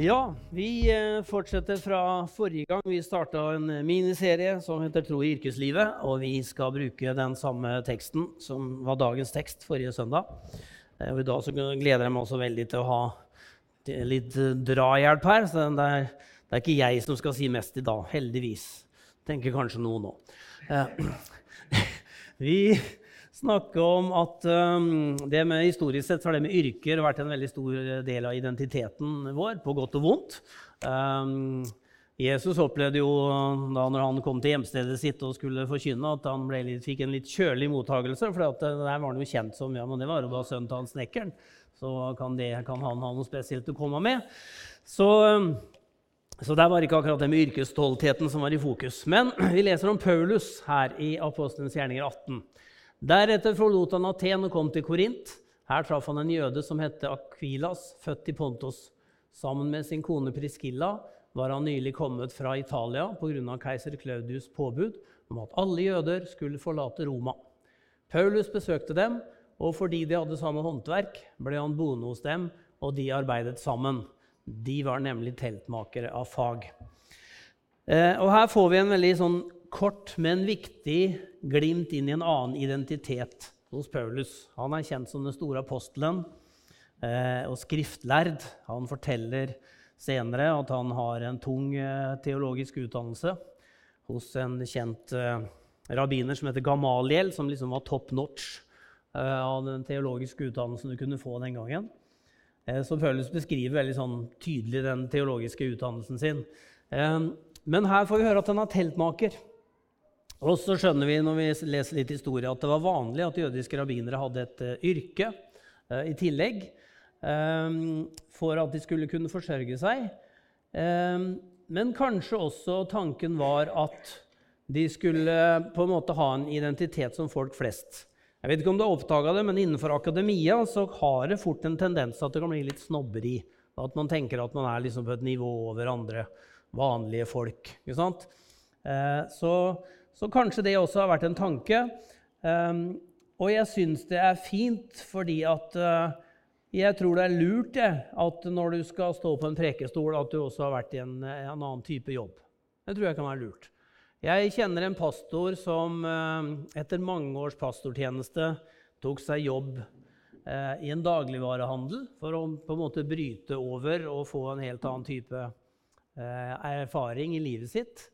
Ja, vi eh, fortsetter fra forrige gang. Vi starta en miniserie som heter 'Tro i yrkeslivet'. Og vi skal bruke den samme teksten som var dagens tekst forrige søndag. Eh, og I dag så gleder jeg meg også veldig til å ha litt drahjelp her. Så det er, det er, ikke jeg som skal si mest i dag, heldigvis. Tenker kanskje noen nå. Eh, vi snakke om at um, det med historisk sett har det med yrker vært en veldig stor del av identiteten vår, på godt og vondt. Um, Jesus opplevde jo da når han kom til hjemstedet sitt og skulle forkynne, at han litt, fikk en litt kjølig mottagelse. For der var han jo kjent som ja, men det var jo bare sønnen til han snekkeren. Så kan, det, kan, han ha noe spesielt å komme med. Så, um, så der var ikke akkurat det med yrkesstoltheten som var i fokus. Men vi leser om Paulus her i Apostelens gjerninger 18. Deretter forlot han Aten og kom til Korint. Her traff han en jøde som het Akvilas, født i Pontos. Sammen med sin kone Priskilla var han nylig kommet fra Italia pga. keiser Claudius' påbud om at alle jøder skulle forlate Roma. Paulus besøkte dem, og fordi de hadde samme håndverk, ble han boende hos dem, og de arbeidet sammen. De var nemlig teltmakere av fag. Eh, og Her får vi en veldig sånn kort, men viktig glimt inn i en annen identitet hos Paulus. Han er kjent som den store apostelen eh, og skriftlærd. Han forteller senere at han har en tung eh, teologisk utdannelse hos en kjent eh, rabbiner som heter Gamaliel, som liksom var top notch av den teologiske utdannelsen du kunne få den gangen. Så Paulus beskriver veldig sånn tydelig den teologiske utdannelsen sin. Men her får vi høre at han er teltmaker. Og så skjønner vi når vi leser litt historie, at det var vanlig at jødiske rabbinere hadde et uh, yrke eh, i tillegg eh, for at de skulle kunne forsørge seg. Eh, men kanskje også tanken var at de skulle på en måte ha en identitet som folk flest. Jeg vet ikke om du har oppdaga det, men innenfor akademia så har det fort en tendens at det kan bli litt snobberi. At man tenker at man er liksom på et nivå over andre vanlige folk. Ikke sant? Uh, så så kanskje det også har vært en tanke. Um, og jeg syns det er fint fordi at uh, jeg tror det er lurt det, at når du skal stå på en prekestol, at du også har vært i en, en annen type jobb. Det tror jeg kan være lurt. Jeg kjenner en pastor som uh, etter mange års pastortjeneste tok seg jobb i en dagligvarehandel for å på en måte bryte over og få en helt annen type erfaring i livet sitt.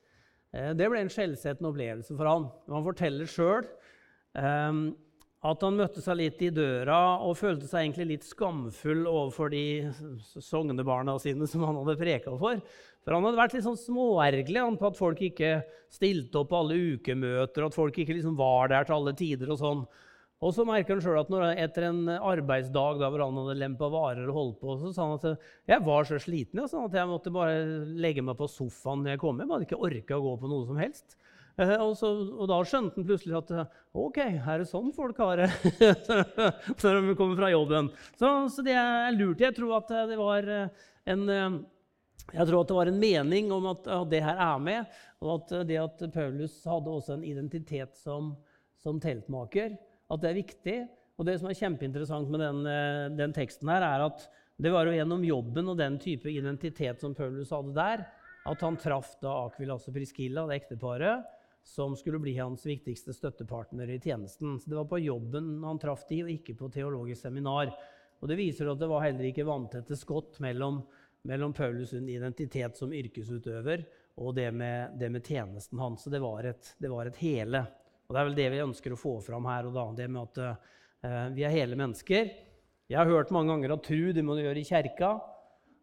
Eh, det ble en skjellsettende opplevelse for han. Han forteller sjøl um, at han møtte seg litt i døra og følte seg egentlig litt skamfull overfor de sognebarna sine som han hadde preka for. For han hadde vært litt sånn småergerlig på at folk ikke stilte opp på alle ukemøter, og at folk ikke liksom var der til alle tider. og sånn. Og så merker han sjøl at når, etter en arbeidsdag da, hvor han hadde lempa varer og holdt på, så sa han at jeg var så sliten ja, at jeg måtte bare legge meg på sofaen når jeg kom hjem. Hadde ikke orka å gå på noe som helst. Eh, og, så, og, da skjønte han plutselig at ok, er det sånn folk har det når de kommer fra jobben. Så, så, det er lurt. Jeg tror at det var en eh, jeg tror at det var en mening om at, at det her er med, og at det at Paulus hadde også en identitet som, som teltmaker at det er viktig. Og det som er kjempeinteressant med den, eh, den, teksten, her, er at det var jo gjennom jobben og den type identitet som Paulus hadde der, at han traff da Akvilas og Priskilla, det ekteparet, som skulle bli hans viktigste støttepartner i tjenesten. Så Det var på jobben han traff de, og ikke på teologisk seminar. Og Det viser at det var heller ikke vanntette skott mellom, mellom Paulus' identitet som yrkesutøver og det med, det med tjenesten hans. Så det var et, det var et hele. Og Det er vel det vi ønsker å få fram her og da. Det med at uh, vi er hele mennesker. Jeg har hørt mange ganger at tru det må du gjøre i kjerka.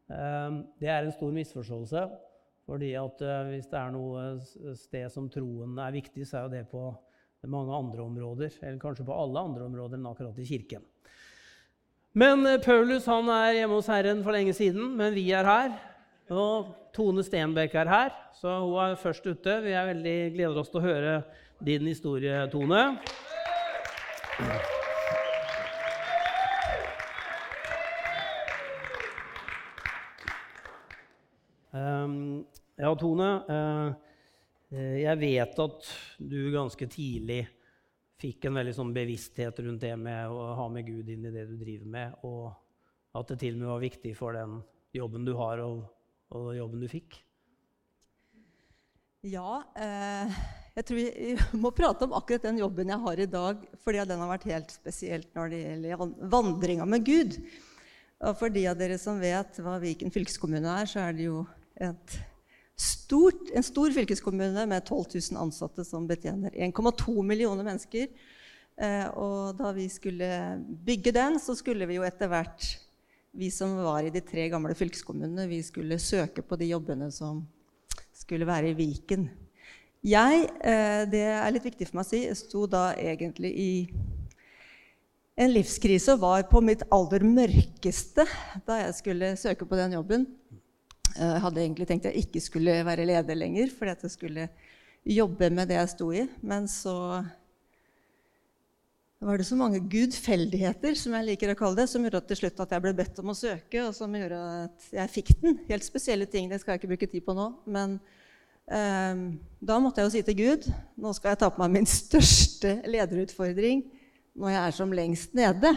Uh, det er en stor misforståelse. fordi at uh, hvis det er noe sted som troen er viktig, så er jo det på mange andre områder. Eller kanskje på alle andre områder enn akkurat i kirken. Men Paulus han er hjemme hos Herren for lenge siden, men vi er her. Og Tone Stenbekk er her, så hun er først ute. Vi veldig gleder oss til å høre din historie, Tone. Um, ja, Tone. Uh, jeg vet at du ganske tidlig fikk en veldig sånn bevissthet rundt det med å ha med Gud inn i det du driver med, og at det til og med var viktig for den jobben du har, og, og jobben du fikk? Ja, eh, jeg tror vi må prate om akkurat den jobben jeg har i dag, fordi den har vært helt spesielt når det gjelder vandringa med Gud. Og for de av dere som vet hva Viken fylkeskommune er, så er det jo stort, en stor fylkeskommune med 12 000 ansatte som betjener 1,2 millioner mennesker. Eh, og da vi skulle bygge den, så skulle vi jo etter hvert, vi som var i de tre gamle fylkeskommunene, vi skulle søke på de jobbene som skulle være i Viken. Jeg, eh, det er litt viktig for meg å si, sto da egentlig i en livskrise og var på mitt aller mørkeste da jeg skulle søke på den jobben. Jeg hadde egentlig tenkt jeg ikke skulle være leder lenger, fordi at jeg skulle jobbe med det jeg sto i. Men så var det så mange gudfeldigheter, som jeg liker å kalle det, som gjorde at til slutt at jeg ble bedt om å søke, og som gjorde at jeg fikk den. Helt spesielle ting. Det skal jeg ikke bruke tid på nå. Men eh, da måtte jeg jo si til Gud nå skal jeg ta på meg min største lederutfordring når jeg er som lengst nede.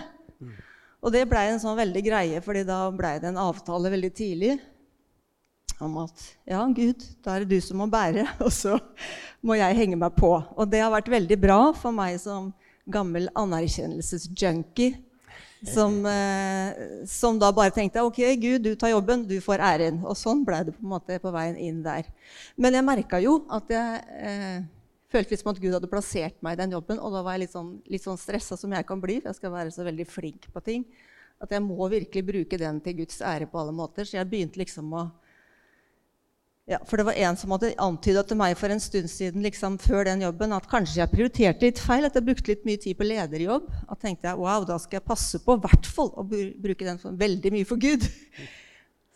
Og det blei en sånn veldig greie, fordi da blei det en avtale veldig tidlig om at ja, Gud, da er det du som må bære, og så må jeg henge meg på. Og det har vært veldig bra for meg som gammel anerkjennelsesjunkie. Som, eh, som, da bare tenkte ok, Gud, du tar jobben, du får æren. Og sånn ble det på en måte på veien inn der. Men jeg merka jo at jeg eh, følte som at Gud hadde plassert meg i den jobben. Og da var jeg litt sånn, litt sånn stressa som jeg kan bli, for jeg skal være så veldig flink på ting. At jeg må virkelig bruke den til Guds ære på alle måter. Så jeg begynte liksom å ja, For det var en som hadde antyda til meg for en stund siden liksom før den jobben, at kanskje jeg prioriterte litt feil, at jeg brukte litt mye tid på lederjobb. Da tenkte jeg wow, da skal jeg passe på hvert fall å bruke den for veldig mye for Gud.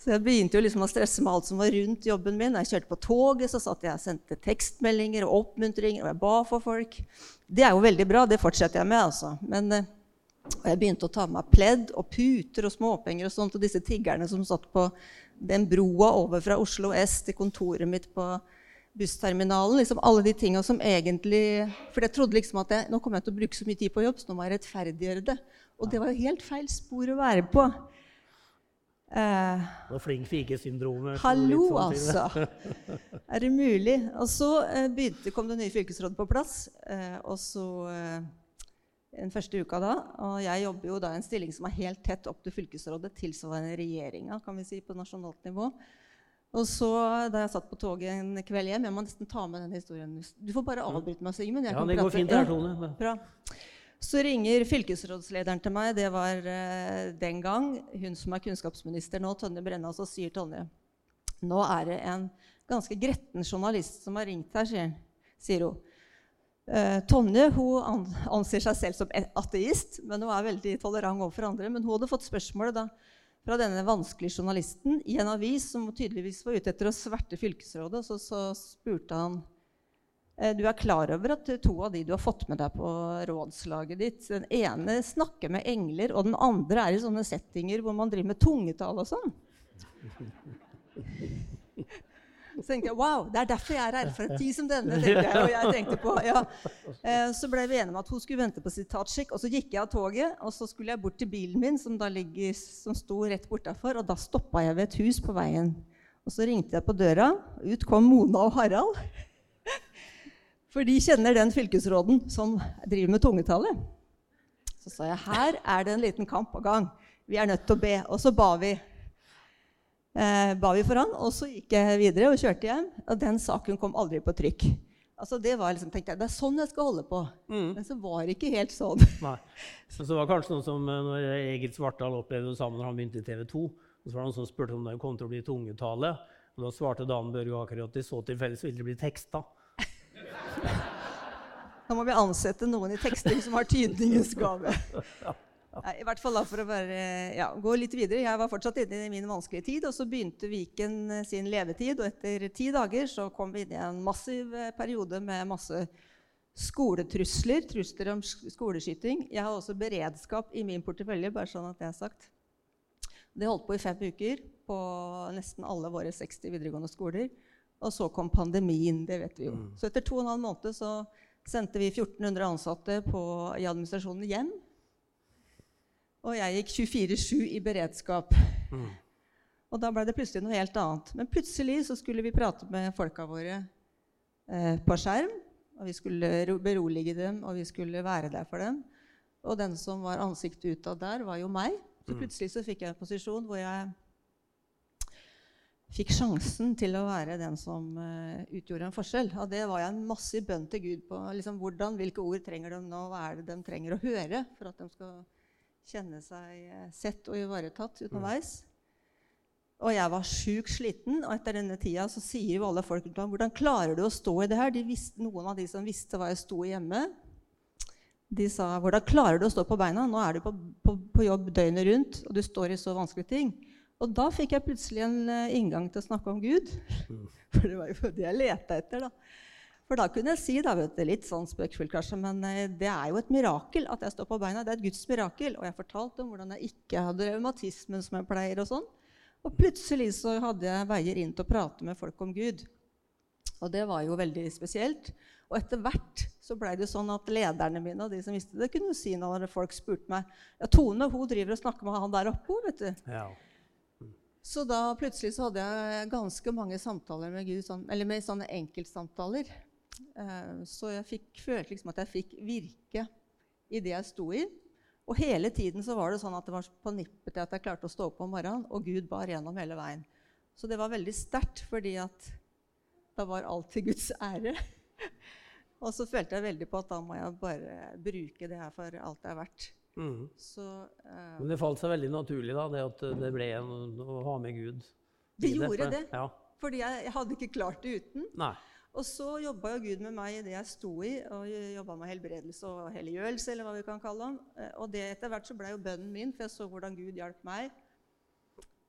Så jeg begynte jo liksom å stresse med alt som var rundt jobben min. Jeg kjørte på toget, så satt jeg og sendte tekstmeldinger og oppmuntringer, og jeg ba for folk. Det er jo veldig bra. Det fortsetter jeg med, altså. Men eh, jeg begynte å ta med meg pledd og puter og småpenger og sånt, og disse tiggerne som satt på den broa over fra Oslo S til kontoret mitt på bussterminalen. Liksom alle de tinga som egentlig For jeg trodde liksom at jeg, nå kommer jeg til å bruke så mye tid på jobb, så nå må jeg rettferdiggjøre det. Og det var jo helt feil spor å være på. Eh, og flink fike-syndromet. Hallo, sånn altså! er det mulig? Og så eh, begynte, kom det nye fylkesrådet på plass. Eh, og så eh, den første uka da, og Jeg jobber jo da i en stilling som er helt tett opp til fylkesrådet, tilsvarende regjeringa kan vi si, på nasjonalt nivå. Og så, Da jeg satt på toget en kveld hjem Jeg må nesten ta med den historien. Du får bare avbryte meg, Sigmund. Ja, det går fint, der, Tone. Bra. Så ringer fylkesrådslederen til meg, det var uh, den gang, hun som er kunnskapsminister nå, Tonje Brenna, og sier Tonje nå er det en ganske gretten journalist som har ringt her, sier, sier hun. Uh, Tonje hun anser seg selv som ateist, men hun er veldig tolerant overfor andre. Men hun hadde fått spørsmålet da, fra denne vanskelige journalisten i en avis som tydeligvis var ute etter å sverte fylkesrådet. Så, så spurte han Eh, du er klar over at to av de du har fått med deg på rådslaget ditt Den ene snakker med engler, og den andre er i sånne settinger hvor man driver med tungetall og sånn. Tenkte jeg wow, det er derfor jeg er her. For en tid som denne. tenkte jeg, og jeg tenkte på, ja. Eh, så ble vi enige om at hun skulle vente på sitatsjekk. Og så gikk jeg av toget, og så skulle jeg bort til bilen min, som, da ligger, som sto rett bortafor. Og da stoppa jeg ved et hus på veien. Og så ringte jeg på døra. Ut kom Mona og Harald. For de kjenner den fylkesråden som driver med tungetallet. Så sa jeg her er det en liten kamp på gang. Vi er nødt til å be. Og så ba vi. Eh, ba vi for han, og så gikk jeg videre og kjørte hjem. Og den saken kom aldri på trykk. Altså det var liksom, tenkte jeg, det er sånn jeg skal holde på. Mm. Men så var det ikke helt sånn. Nei. Så det var kanskje noe som eh, når Egil Svartdal opplevde det sammen når han begynte i TV 2. så var det noen som spurte om det kom til å bli tungetale. Og da svarte Dan Børge Aker at i så tilfelle så ville det bli teksta. Da må vi ansette noen i teksting som har tydningens gave. Nei, I hvert fall da for å bare, ja, gå litt videre. Jeg var fortsatt inne i min vanskelige tid, og så begynte Viken eh, sin levetid. Og etter ti dager så kom vi inn i en massiv eh, periode med masse skoletrusler. Trusler om skoleskyting. Jeg har også beredskap i min portefølje, bare sånn at det er sagt. Det holdt på i fem uker på nesten alle våre 60 videregående skoler. Og så kom pandemien. det vet vi jo. Mm. Så etter to og en halv måned så sendte vi 1400 ansatte på, i administrasjonen hjem. Og jeg gikk 24-7 i beredskap. Mm. Og da ble det plutselig noe helt annet. Men plutselig så skulle vi prate med folka våre eh, på skjerm. Og vi skulle berolige dem, og vi skulle være der for dem. Og den som var ansiktet utad der, var jo meg. Så Mm. plutselig så fikk jeg en posisjon hvor jeg fikk sjansen til å være den som uh, utgjorde en forskjell. Og det var jeg en massiv bønn til Gud på. Liksom, hvordan, hvilke ord trenger de nå? Hva er det de trenger å høre for at de skal kjenne seg eh, sett og ivaretatt underveis? Og jeg var sjukt sliten, og etter denne tida så sier jo alle folk rundt meg hvordan klarer du å stå i det her? De visste, noen av de som visste hva jeg sto hjemme, de sa hvordan klarer du å stå på beina? Nå er du på, på, på jobb døgnet rundt, og du står i så vanskelige ting. Og da fikk jeg plutselig en eh, inngang til å snakke om Gud. For det var jo det jeg leta etter. da. For da kunne jeg si, da, vet du, litt sånn spøkefullt kanskje, men eh, det er jo et mirakel at jeg står på beina. Det er et Guds mirakel. Og jeg fortalte om hvordan jeg ikke hadde revmatismen som jeg pleier. Og sånn. Og plutselig så hadde jeg veier inn til å prate med folk om Gud. Og det var jo veldig spesielt. Og etter hvert så blei det sånn at lederne mine og de som visste det, kunne jo si når folk spurte meg ja, Tone hun driver og snakker med han der oppe, vet du. Ja. Så da plutselig så hadde jeg ganske mange samtaler med Gud, sånn, eller med sånne enkeltsamtaler. Eh, så jeg fikk, følte liksom at jeg fikk virke i det jeg sto i. Og hele tiden så var det sånn at det var på nippet til at jeg klarte å stå opp om morgenen, og Gud bar gjennom hele veien. Så det var veldig sterkt, fordi at da var alt til Guds ære. og så følte jeg veldig på at da må jeg bare bruke det her for alt det er verdt. Mm. Så uh, Men det falt seg veldig naturlig, da, det at det ble en, å ha med Gud. Det gjorde det. det. Ja. fordi jeg, jeg hadde ikke klart det uten. Nei. Og så jobba jo Gud med meg i det jeg sto i, og jobba med helbredelse og helliggjørelse, eller hva vi kan kalle det. Eh, Og det etter hvert så ble jo bønnen min, for jeg så hvordan Gud hjalp meg.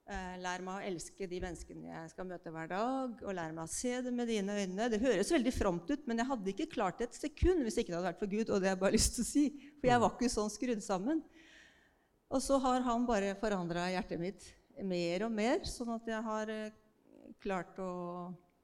Eh, Lær meg å elske de menneskene jeg skal møte hver dag, og lær meg å se det med dine øyne. Det høres veldig fromt ut, men jeg hadde ikke klart det et sekund hvis ikke det hadde vært for Gud. Og det har jeg bare lyst til å si, for jeg var ikke sånn skrudd sammen. Og så har han bare forandra hjertet mitt mer og mer, sånn at jeg har eh, klart å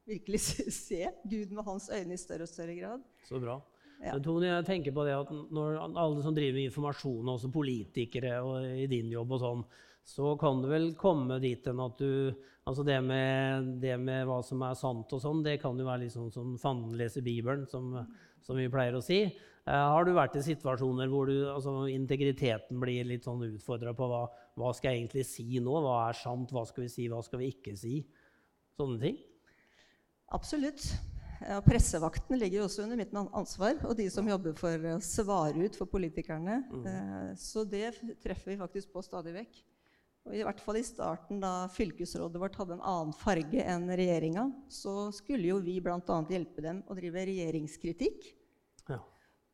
virkelig se- Gud med hans øyne i større og større grad. Så bra. Ja. Men Tone, jeg tenker på det at når alle som driver med informasjon, også politikere og i din jobb og sånn, så kan du vel komme dit hen at du Altså det med, det med hva som er sant og sånn, det kan jo være litt sånn som fanden leser Bibelen, som, som vi pleier å si. Eh, har du vært i situasjoner hvor du, altså, integriteten blir litt sånn utfordra på hva, hva skal jeg egentlig si nå? Hva er sant? Hva skal vi si? Hva skal vi ikke si? Sånne ting? Absolutt. Ja, pressevakten ligger jo også under mitt ansvar, og de som jobber for å svare ut for politikerne. Mm. Så det treffer vi faktisk på stadig vekk. Og I hvert fall i starten, da fylkesrådet vårt hadde en annen farge enn regjeringa, så skulle jo vi bl.a. hjelpe dem å drive regjeringskritikk. Ja.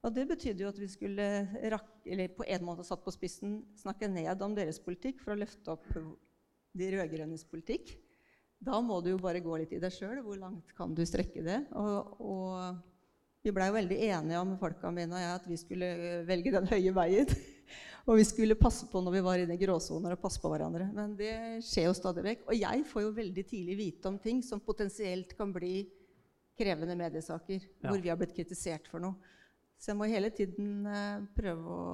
Og det betydde jo at vi skulle rak eller på en måte satt på spissen snakke ned om deres politikk for å løfte opp de rød-grønnes politikk. Da må du jo bare gå litt i deg sjøl. Hvor langt kan du strekke det? Og, og vi blei jo veldig enige om folka mine og jeg at vi skulle velge den høye veien. og vi skulle passe på når vi var inne i gråsoner og passe på hverandre. Men det skjer jo stadig vekk. Og jeg får jo veldig tidlig vite om ting som potensielt kan bli krevende mediesaker, Ja. hvor vi har blitt kritisert for noe. Så jeg må hele tiden eh, prøve å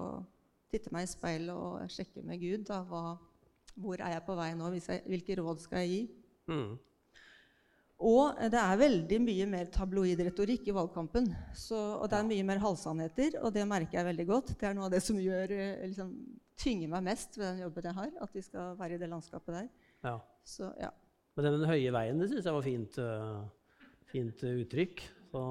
titte meg i speilet og sjekke med Gud. Da, hva, hvor er jeg på vei nå? Hvilke råd skal jeg gi? Mm. Og det er veldig mye mer tabloid retorikk i valgkampen. Så, og det er mye mer halvsannheter, og det merker jeg veldig godt. Det er noe av det som gjør, eh, liksom, tynger meg mest ved den jobben jeg har. At vi skal være i det landskapet der. Ja. Så ja. Men den høye veien, det syns jeg var fint, uh, fint uttrykk. Så,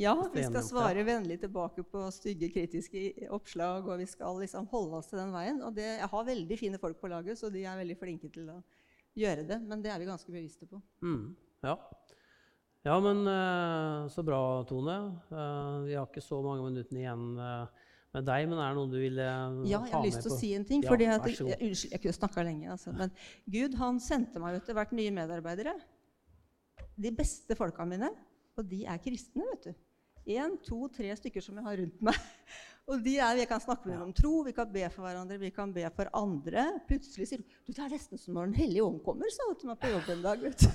Ja, vi skal svare vennlig tilbake på stygge, kritiske oppslag, og vi skal liksom holde oss til den veien. Og det, jeg har veldig fine folk på laget, så de er veldig flinke til å gjøre det. Men det er vi ganske bevisste på. mm, ja. ja, men øh, så bra, Tone. Øh, vi har ikke så mange minuttene igjen øh, med deg, men er det noe du ville på? Ja, jeg har lyst til å si en ting. Ja, fordi at, jeg, unnskyld, jeg kunne snakka lenge. Altså, men Gud han sendte meg etter hvert nye medarbeidere. De beste folka mine. Og de er kristne, vet du. Én, to, tre stykker som jeg har rundt meg. Og de er, Vi kan snakke med dem om tro, vi kan be for hverandre, vi kan be for andre. Plutselig sier du du, det er nesten som når Den hellige ånd kommer, sa hun til meg på jobb en dag. vet du.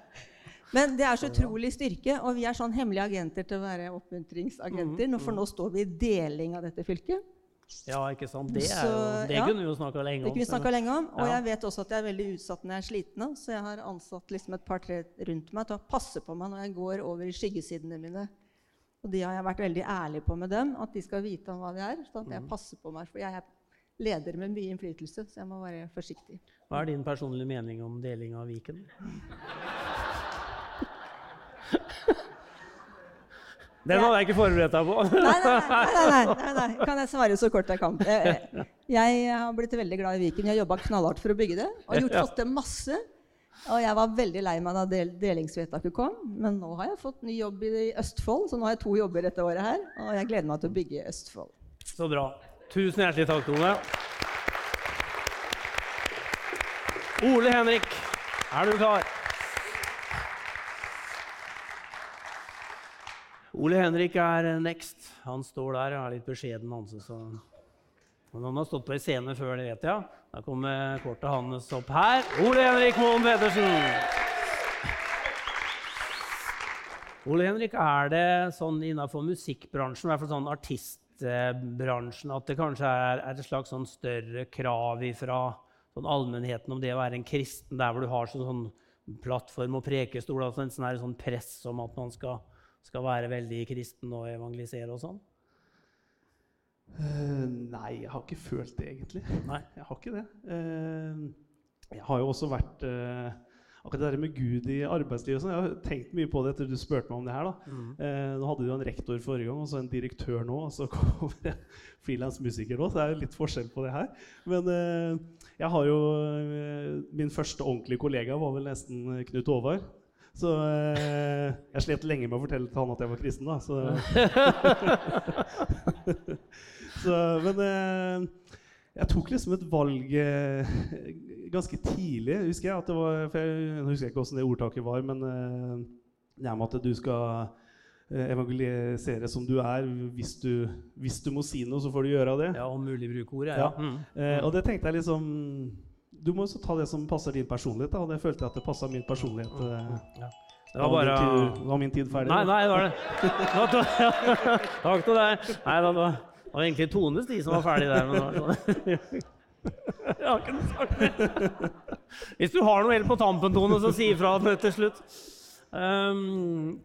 Men det er så utrolig styrke, og vi er sånn hemmelige agenter til å være oppmuntringsagenter. nå- For nå står vi i deling av dette fylket. Ja, ikke sant. Det, er jo, det ja. kunne vi jo snakka lenge om. Det kunne vi snakka lenge om. Og Ja. jeg vet også at jeg er veldig utsatt når jeg er sliten. Så jeg har ansatt liksom et par-tre rundt meg til å passe på meg når jeg går over i skyggesidene mine. Og de har jeg vært veldig ærlig på med dem, at de skal vite om hva de er. sånn at Mm. jeg passer på meg, For jeg er leder med mye innflytelse, så jeg må være forsiktig. Hva er din personlige mening om deling av Viken? Den hadde jeg ikke forberedt deg på. Nei, nei, nei, nei, nei. Kan jeg svare så kort jeg kan? Jeg har blitt veldig glad i Viken. Jeg har jobba knallhardt for å bygge det. Og gjort, fått til masse. Og jeg var veldig lei meg da del, delingsvedtaket kom. Men nå har jeg fått ny jobb i Østfold, så nå har jeg to jobber dette året her. Og jeg gleder meg til å bygge Østfold. Så bra. Tusen hjertelig takk, Tone. Ole Henrik, er du klar? Ole Henrik er next. Han står der og er litt beskjeden. han. så. Men han har stått på en scene før, det vet jeg. Da kommer kortet hans opp her. Ole Henrik Moen Pedersen. Ole Henrik, er det sånn innenfor musikkbransjen, i hvert fall sånn artistbransjen, at det kanskje er, er et slags sånn større krav fra sånn allmennheten om det å være en kristen, der hvor du har sånn, sånn plattform og prekestol, altså en sånn, sånn press om at man skal, skal være veldig kristen og evangelisere og sånn? Eh, nei, jeg har ikke følt det, egentlig. Nei. Jeg har ikke det. Eh, jeg har jo også vært eh, Akkurat det der med Gud i arbeidslivet og sånn, Jeg har tenkt mye på det etter du spurte meg om det her. da. Mm. Eh, nå hadde du en rektor forrige gang, og så en direktør nå, og så kommer det frilansmusiker nå. Så det er litt forskjell på det her. Men eh, jeg har jo Min første ordentlige kollega var vel nesten Knut Håvard. Så eh, jeg slet lenge med å fortelle til han at jeg var kristen, da. Så, så Men eh, jeg tok liksom et valg eh, ganske tidlig, husker jeg. at det var, for jeg, jeg husker ikke hvordan det ordtaket var, men eh, det er med at du skal eh, evangelisere som du er. Hvis du, hvis du må si noe, så får du gjøre det. Ja, om mulig bruke ordet. Ja. Ja. Mm. Eh, og det tenkte jeg liksom Du må også ta det som passer din personlighet. Da, og det følte jeg at det passa min personlighet. Mm. Ja. Det var bare min tid, var min tid ferdig. Nei, nei, det var det. det var Takk til deg. Nei, det var, det var egentlig Tones de som var ferdig der. Men det var. Jeg har ikke noe sagt. Hvis du har noe helt på tampen, Tone, så si ifra til slutt. Um,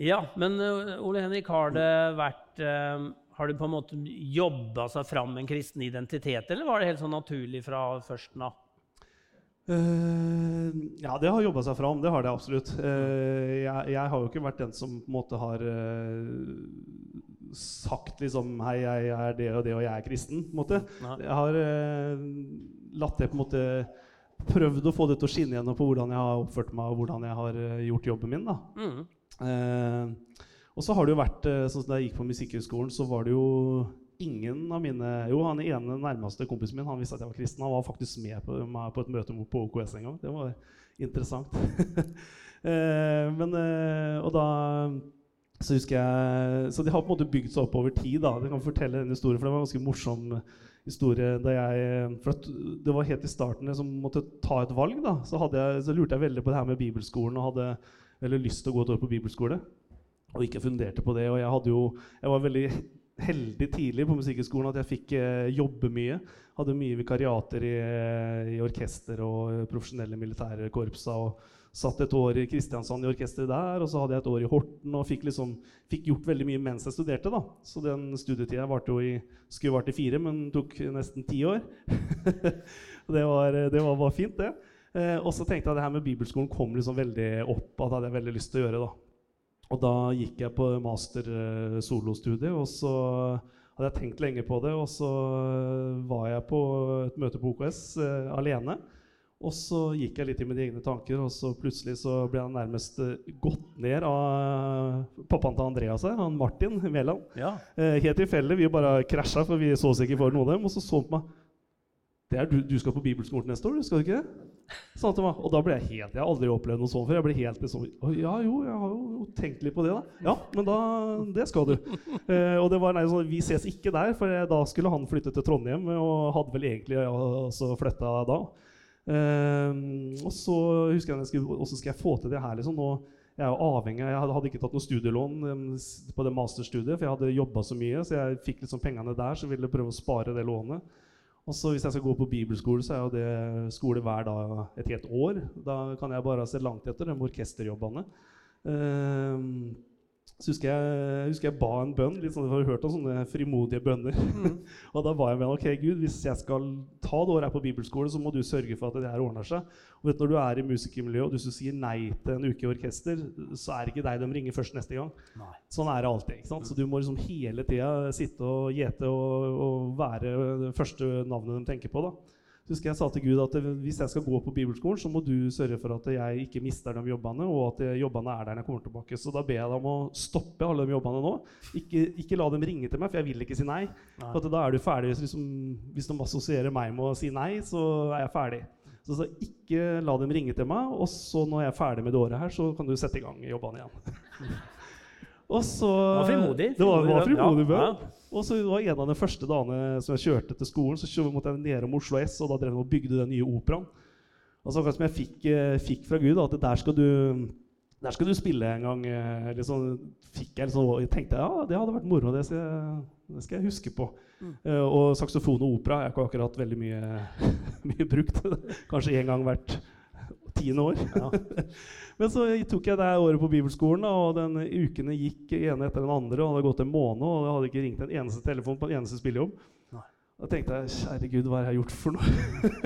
ja, men uh, Ole Henrik, har det vært um, Har du på en måte jobba seg fram en kristen identitet, eller var det helt sånn naturlig fra førsten av? Eh, ja, det har jobba seg fram. Det har det absolutt. Uh, jeg, jeg har jo ikke vært den som på en måte har uh, sagt liksom Hei, jeg er det og det, og jeg er kristen. på en måte. Nei. Jeg har latt det på en måte Prøvd å få det til å skinne gjennom på hvordan jeg har oppført meg og hvordan jeg har gjort jobben min. da. Mm. Og så har det jo vært sånn som Da jeg gikk på Musikkhøgskolen, så var det jo ingen av mine Jo, han ene nærmeste kompisen min han visste at jeg var kristen. Han var faktisk med på, meg på et møte på OKS en gang. Det var interessant. eh, men eh, Og da så husker jeg Så de har på en måte bygd seg opp over tid. da, Jeg kan fortelle en historie, for det var en ganske morsom historie. da jeg, for Det var helt i starten jeg som måtte ta et valg. da, Så, jeg, så lurte jeg veldig på det her med bibelskolen og hadde veldig lyst til å gå et år på bibelskole. Og ikke funderte på det. Og jeg, hadde jo, jeg var veldig heldig tidlig på Musikkhøgskolen at jeg fikk eh, jobbe mye. Hadde mye vikariater i, i orkester og eh, profesjonelle militære korpsa. og Satt et år i Kristiansand i orkesteret der, og så hadde jeg et år i Horten. Og fikk, liksom, fikk gjort veldig mye mens jeg studerte. da. Så den studietida varte jo i, skulle vart i fire, men tok nesten ti år. det, var, det var, var fint, det. Eh, og så tenkte jeg at det her med bibelskolen kom liksom veldig opp. at det hadde jeg veldig lyst til å gjøre da. Og da gikk jeg på master eh, solostudie, og så hadde jeg tenkt lenge på det. Og så var jeg på et møte på OKS eh, alene. Og så gikk jeg litt i mine egne tanker, og så plutselig så ble jeg nærmest eh, gått ned av pappaen til Andreas her, han Martin Mæland. Ja. Eh, helt tilfeldig. Vi bare krasja, for vi så oss ikke for noen av dem. Og så så han på meg. Du, du skal på bibelskolen neste år, skal du ikke det? Til meg. Og da ble jeg helt Jeg har aldri opplevd noe sånt før. Jeg ble helt liksom Ja, jo, jeg har jo tenkt litt på det, da. Ja, men da Det skal du. Eh, og det var nei, sånn, Vi ses ikke der, for da skulle han flytte til Trondheim, og hadde vel egentlig ja, også flytta da. Eh, og så husker jeg skulle, hvordan skal jeg få til det her? liksom nå jeg er jo avhengig, jeg hadde ikke tatt noe studielån um, på det masterstudiet, for jeg hadde jobba så mye. Så jeg fikk liksom pengene der, så ville prøve å spare det lånet. Og så Hvis jeg skal gå på bibelskole, så er jo det skole hver dag et helt år. Da kan jeg bare se langt etter de orkesterjobbene. Um, så husker jeg, husker jeg ba en bønn. litt sånn, Jeg har hørt om sånne frimodige bønner. Mm. og da ba jeg med ok Gud, hvis jeg skal ta det året her på bibelskole, så må du sørge for at det her ordner seg. Og vet, du, Når du er i musikermiljøet og du sier nei til en uke i orkester, så er det ikke deg de ringer først neste gang. Nei. Sånn er det alltid. ikke sant? Så du må liksom hele tida sitte og gjete og, og være det første navnet de tenker på. da husker jeg sa til Gud at hvis jeg skal gå på bibelskolen, så må du sørge for at jeg ikke mister de jobbene, og at jobbene er der når jeg kommer tilbake. Så da ber jeg deg om å stoppe alle de jobbene nå. Ikke, ikke, la dem ringe til meg, for jeg vil ikke si nei. nei. For da er du ferdig. Liksom, hvis de assosierer meg med å si nei, så er jeg ferdig. Så, så ikke la dem ringe til meg, og så når jeg er ferdig med det året her, så kan du sette i gang jobbene igjen. og så, det var frimodig. Det var, var frimodig. Ja. Og så var En av de første dagene som jeg kjørte til skolen, så måtte jeg ned om Oslo S, og da drev jeg og bygde den nye operaen. Og så akkurat som jeg fikk, eh, fikk, fra Gud, at der skal du, der skal du spille en gang. Liksom, fikk jeg liksom, jeg tenkte ja, det hadde vært moro. Det skal jeg, det skal jeg huske på. Mm. Uh, og saksofon og opera er ikke akkurat veldig mye, mye brukt. Kanskje én gang hvert tiende år. Ja. Men så tok jeg det året på bibelskolen, og den ukene gikk ene etter den andre. og Det hadde gått en måned, og jeg hadde ikke ringt en eneste telefon på en eneste spillejobb. Da tenkte jeg kjære Gud, hva har jeg gjort for noe?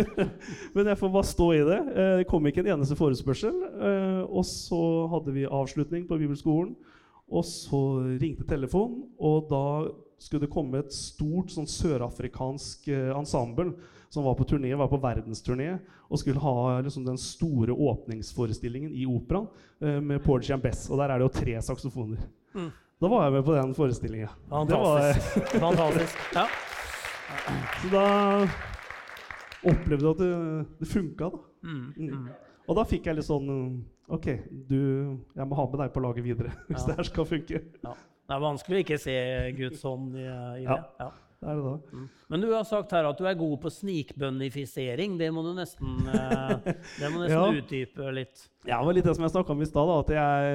Men jeg får bare stå i det. Eh, det kom ikke en eneste forespørsel. Eh, og så hadde vi avslutning på bibelskolen. Og så ringte telefonen, og da skulle det komme et stort sånn sørafrikansk eh, ensemble som var på turné, var på verdensturné og skulle ha liksom, den store åpningsforestillingen i operaen eh, med and Bess. Og der er det jo tre saksofoner. Mm. Da var jeg med på den forestillinga. Fantastisk. Fantastisk. Ja. Så da opplevde jeg at det, det funka, da. Mm. Mm. Og da fikk jeg litt sånn OK, du, jeg må ha med deg på laget videre hvis ja. det her skal funke. Ja. Det er vanskelig å ikke se Guds hånd i, i det. Ja. Det er det da. Mm. Men du har sagt her at du er god på snikbønnifisering. Det må du nesten, uh, det må nesten ja. utdype litt. Ja, det var litt det som jeg snakka om i stad. At jeg,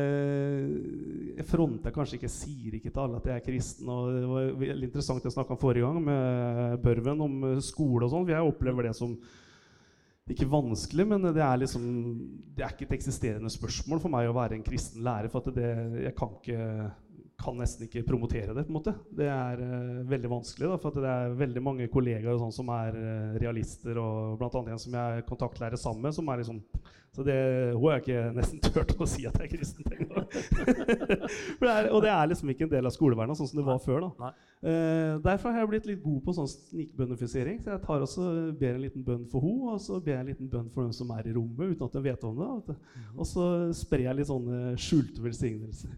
jeg fronter kanskje ikke, sier ikke til alle at jeg er kristen. og Det var veldig interessant det jeg snakka om forrige gang med Børven, om skole og sånn. Jeg opplever det som ikke vanskelig, men det er, liksom, det er ikke et eksisterende spørsmål for meg å være en kristen lærer. For det, jeg kan ikke kan nesten ikke promotere det. på en måte. Det er uh, veldig vanskelig, da, for det er veldig mange kollegaer sånn som er uh, realister. og annet en som jeg er kontaktlærer sammen med, som er liksom så det, hun har ikke nesten turt å si at jeg er kristen engang. og det er liksom ikke en del av skolevernet sånn som det var før. da. Uh, derfor har jeg blitt litt god på sånn snikbønnifisering. Så jeg tar også ber en liten bønn for henne, og så ber jeg en liten bønn for dem som er i rommet, uten at de vet om det. Mhm. Og så sprer jeg litt sånne skjulte velsignelser.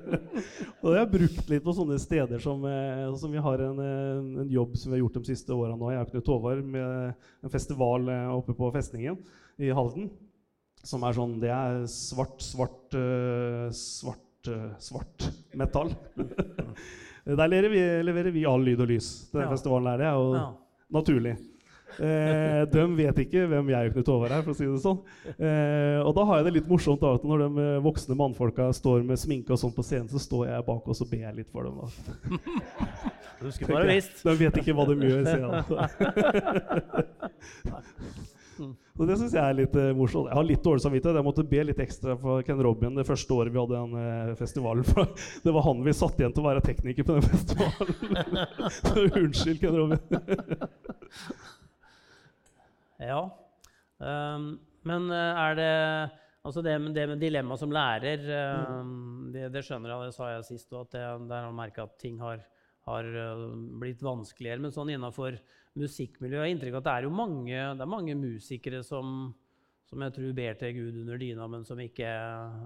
og det har jeg brukt litt på sånne steder som, uh, som vi har en, en, jobb som vi har gjort de siste åra nå, jeg og Knut Håvard, med en festival uh, oppe på festningen i Halden. Som er sånn Det er svart, svart, uh, svart, uh, svart metall. Der leverer vi, leverer vi, all lyd og lys den ja. festivalen. er Det og ja. naturlig. Eh, de vet ikke hvem jeg og Knut Håvard er. for å si det sånn. Eh, og da har jeg det litt morsomt da, at når de eh, voksne mannfolka står med sminke og sånn på scenen, så står jeg bak og så ber jeg litt for dem. Da. Du bare visst. De vet ikke hva de gjør. sier jeg. Så det syns jeg er litt uh, morsomt. Jeg har litt dårlig samvittighet. Jeg måtte be litt ekstra for Ken Robin det første året vi hadde den uh, festivalen. For det var han vi satte igjen til å være tekniker på den festivalen. Så unnskyld, Ken Robin. ja. Um, men uh, er det Altså det, det med dilemma som lærer, um, det, det, skjønner jeg, det sa jeg sist òg, at det, der har merka at ting har, har blitt vanskeligere. Men sånn innafor musikkmiljøet. Jeg har inntrykk av at det er jo mange, det er mange musikere som, som, jeg tror ber til Gud under dyna, men som ikke,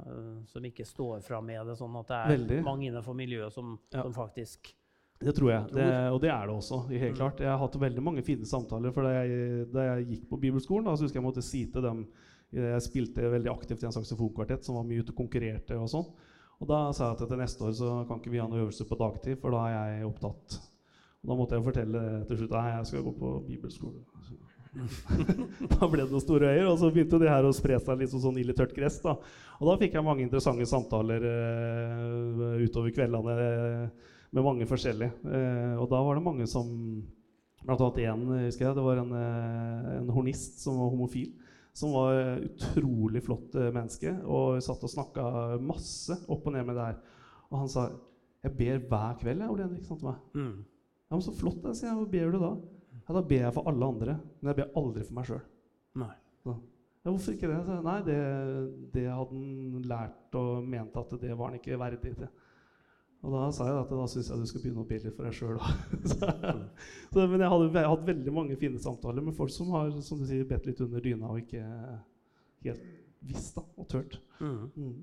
uh, som ikke står fram med det. Sånn at det er Veldig. mange innenfor miljøet som, ja. som faktisk det tror jeg, det, og det er det også. helt mm. klart. Jeg har hatt veldig mange fine samtaler. for Da jeg, da jeg gikk på bibelskolen, da, så husker jeg måtte si til dem Jeg spilte veldig aktivt i en saksofonkvartett som var mye ute og konkurrerte. Og sånn. Og da sa jeg at til neste år så kan ikke vi ha noe øvelse på dagtid, for da er jeg opptatt da måtte jeg fortelle til slutt at jeg skal gå på bibelskole. da ble det noen store øyer, og så begynte de her å spre seg litt som sånn ille tørt gress. da. Og da fikk jeg mange interessante samtaler uh, utover kveldene med mange forskjellige. Uh, og da var det mange som Blant annet én, husker jeg. Det var en, eh, en hornist som var homofil. Som var utrolig flott menneske og satt og snakka masse opp og ned med det her. Og han sa jeg ber hver kveld. jeg, Ole Henrik, sa meg. Mm. Ja, men Så flott, da, sier jeg. Hva ber du da? Ja, Da ber jeg for alle andre, men jeg ber aldri for meg sjøl. Ja, hvorfor ikke det? Så, nei, det, det hadde han lært og mente at det var han ikke verdig til. Og da sa jeg at da syns jeg du skal begynne å be litt for deg sjøl òg. men jeg hadde, jeg hadde veldig mange fine samtaler med folk som har som du sier, bedt litt under dyna og ikke helt visst da, og tørt. Mm. Mm.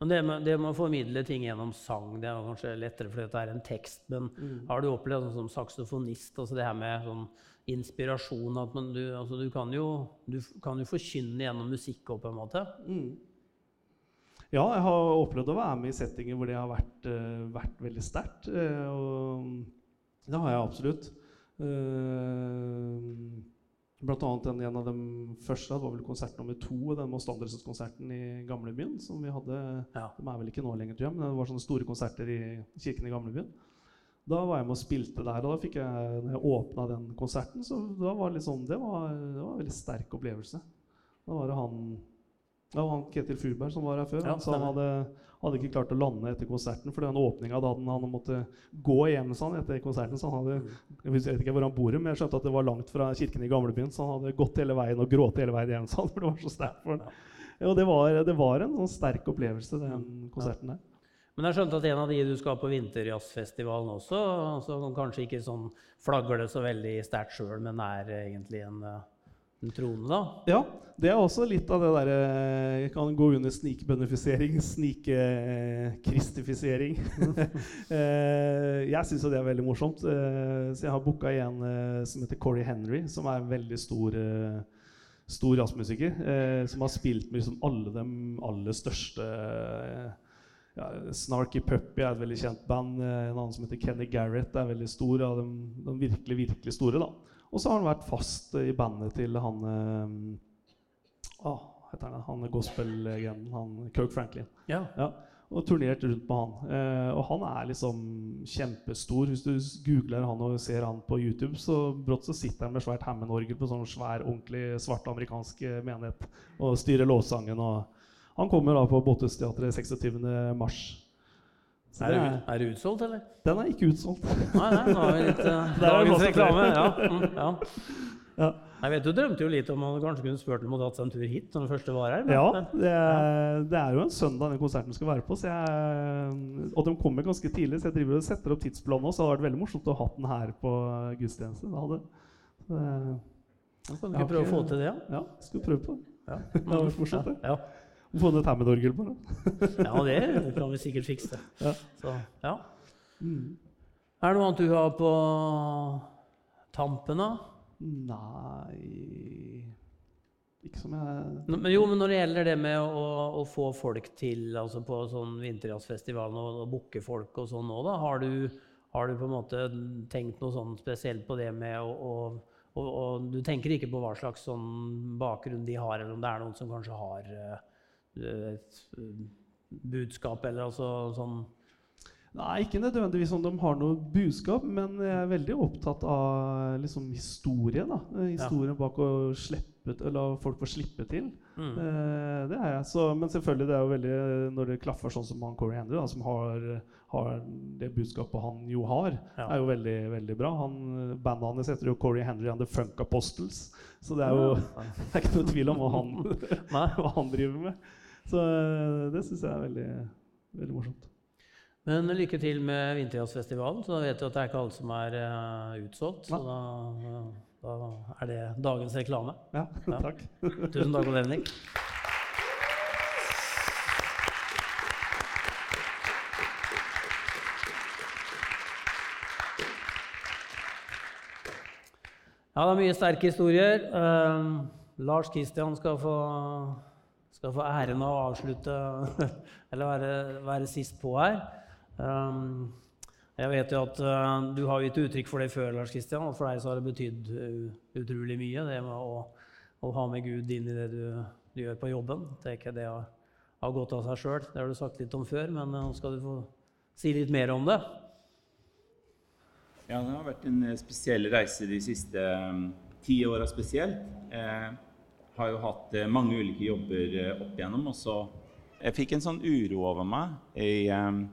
Men det med, det med å formidle ting gjennom sang det er kanskje lettere fordi det er en tekst. Men Mm. har du opplevd sånn som saksofonist altså det her med sånn inspirasjon at man, du, altså du, kan jo, du kan jo forkynne gjennom musikk òg, på en måte? Mm. Ja, jeg har opplevd å være med i settinger hvor det har vært, eh, vært veldig sterkt. eh, og det har jeg absolutt. Uh, blant annet en, en av de første det var vel konsert nummer to, den Moss Andersen-konserten i Gamlebyen. som vi hadde, Ja. De er vel ikke nå lenger, tror jeg, men det var sånne store konserter i kirken i Gamlebyen. Da var jeg med og spilte der, og da fikk jeg, når jeg åpna den konserten, så da var liksom, det, var, det var en veldig sterk opplevelse. Da var det han, ja, han Ketil Furberg som var her før. Ja, han sa han hadde, hadde ikke klart å lande etter konserten, for den åpninga hadde han, han måtte gå hjem sånn, etter konserten. så han hadde, Jeg vet ikke hvor han bor, men jeg skjønte at det var langt fra kirken i gamlebyen, så han hadde gått hele veien og grått hele veien hjem, sånn, for det var så sterkt for. Ja, og det var, det var en sånn sterk opplevelse, den konserten der. Men jeg skjønte at en av de du skal på vinterjazzfestivalen også, som kanskje ikke sånn flagger det så veldig sterkt sjøl, men er egentlig en, eh, en trone, da? Ja, det er også litt av det derre Jeg kan gå under snikbønnifisering, snikkristifisering. Eh, jeg syns jo det er veldig morsomt. Eh, Så jeg har booka en eh, som heter Corey Henry, som er en veldig stor eh, Stor jazzmusiker. eh, Som har spilt med liksom alle de aller største eh, ja, Snarky Puppy er et veldig kjent band. eh, En annen som heter Kenny Garrett er veldig stor. Av de, de virkelig, virkelig store. da og så har han vært fast i bandet til han eh, ah, heter han, han gospel-legenden, han Kirk Franklin. Ja. Ja, og turnert rundt med han. Eh, og han er liksom kjempestor. Hvis du googler han og ser han på YouTube, så brått så sitter han med svært Hammond-orgel på sånn svær, ordentlig svart amerikansk eh, menighet og styrer lovsangen. Og han kommer da på Båthus-teatret 26. mars. Er det er, det utsolgt, eller? den er ikke utsolgt. Nei, nei, nå har vi litt uh, er det dagens reklame. Ja, mm, ja. Ja. Jeg vet Du drømte jo litt om at du kanskje kunne spurt om å ta seg en tur hit når du første var her. men- Ja, det er, det er jo en søndag den konserten skal være på. Så jeg, og de kommer ganske tidlig, så jeg driver og setter opp tidsplanen nå. Så det hadde vært veldig morsomt å ha den her på gudstjeneste. Da hadde, så det, Kan du ikke prøve å få til det? ja, ja skal prøve på det. Ja. Det hadde vært morsomt, det. Ja, Få ned et Hammond-orgel på den. ja. ja det kan vi sikkert fikse. Ja. Så, ja. Mm. Er det noe annet du har på tampen, da? Nei Ikke som jeg N Men jo, men når det gjelder det med å, å få folk til altså på sånn vinterjazzfestivalen og, og booke folk og sånn nå, da, har du, har du på en måte tenkt noe sånn spesielt på det med å, å og, og du tenker ikke på hva slags sånn bakgrunn de har, eller om det er noen som kanskje har eh, et eh, budskap, eller altså sånn Nei, ikke nødvendigvis om de har noe budskap, men jeg er veldig opptatt av liksom, historie. da. Historien Historien bak å slippe, Eller la folk få slippe til. mm. Eh, det er jeg. Så, men selvfølgelig, det er jo veldig Når det klaffer sånn som han Corey Henry, da, som har, har det budskapet han jo har, Ja. er jo veldig veldig bra. Han, bandet hans heter jo Corey Henry and The Funk Apostles. Så det er jo det er ikke noe tvil om hva han, hva han driver med. Så eh, det syns jeg er veldig, veldig morsomt. Men lykke til med Vinterjazzfestivalen. Så da vet du at det er ikke alle som er eh, utsolgt. Så da, da er det dagens reklame. Ja, Ja. takk. Tusen takk, Odd Henrik. Ja, det er mye sterke historier. Uh, Lars Kristian skal få, skal få æren av å avslutte, eller være, være sist på her. Um, Jeg vet jo at uh, Du har gitt uttrykk for det før, Lars Kristian, og for deg så har det betydd uh, utrolig mye, det med å, å, ha med Gud inn i det du, du gjør på jobben. Det er ikke det har, har gått av seg sjøl, det har du sagt litt om før, men nå skal du få si litt mer om det. Ja, det har vært en spesiell reise de siste um, ti åra spesielt. Jeg har jo hatt mange ulike jobber opp igjennom, og så Jeg fikk en sånn uro over meg i um,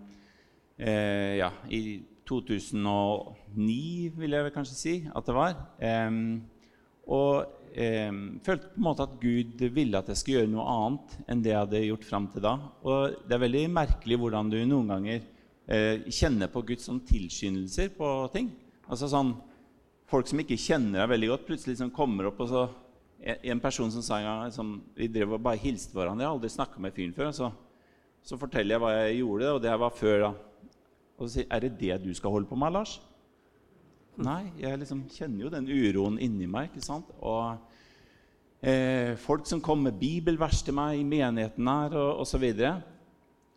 eh, ja, i 2009, vil jeg vel kanskje si at det var. Eh, og eh, følte på en måte at Gud ville at jeg skulle gjøre noe annet enn det jeg hadde gjort fram til da. Og det er veldig merkelig hvordan du noen ganger eh, kjenner på Guds sånn tilskyndelser på ting. Altså sånn, Folk som ikke kjenner deg veldig godt, plutselig liksom kommer opp og så en person som sa en gang liksom, Vi drev og bare hilste hverandre. Jeg har aldri snakka med fyren før. Så, så forteller jeg hva jeg gjorde, og det var før da. Og så sier er det det du skal holde på med, Lars? Nei, jeg liksom kjenner jo den uroen inni meg. ikke sant? Og eh, folk som kom med bibelvers til meg i menigheten her, og osv. Og,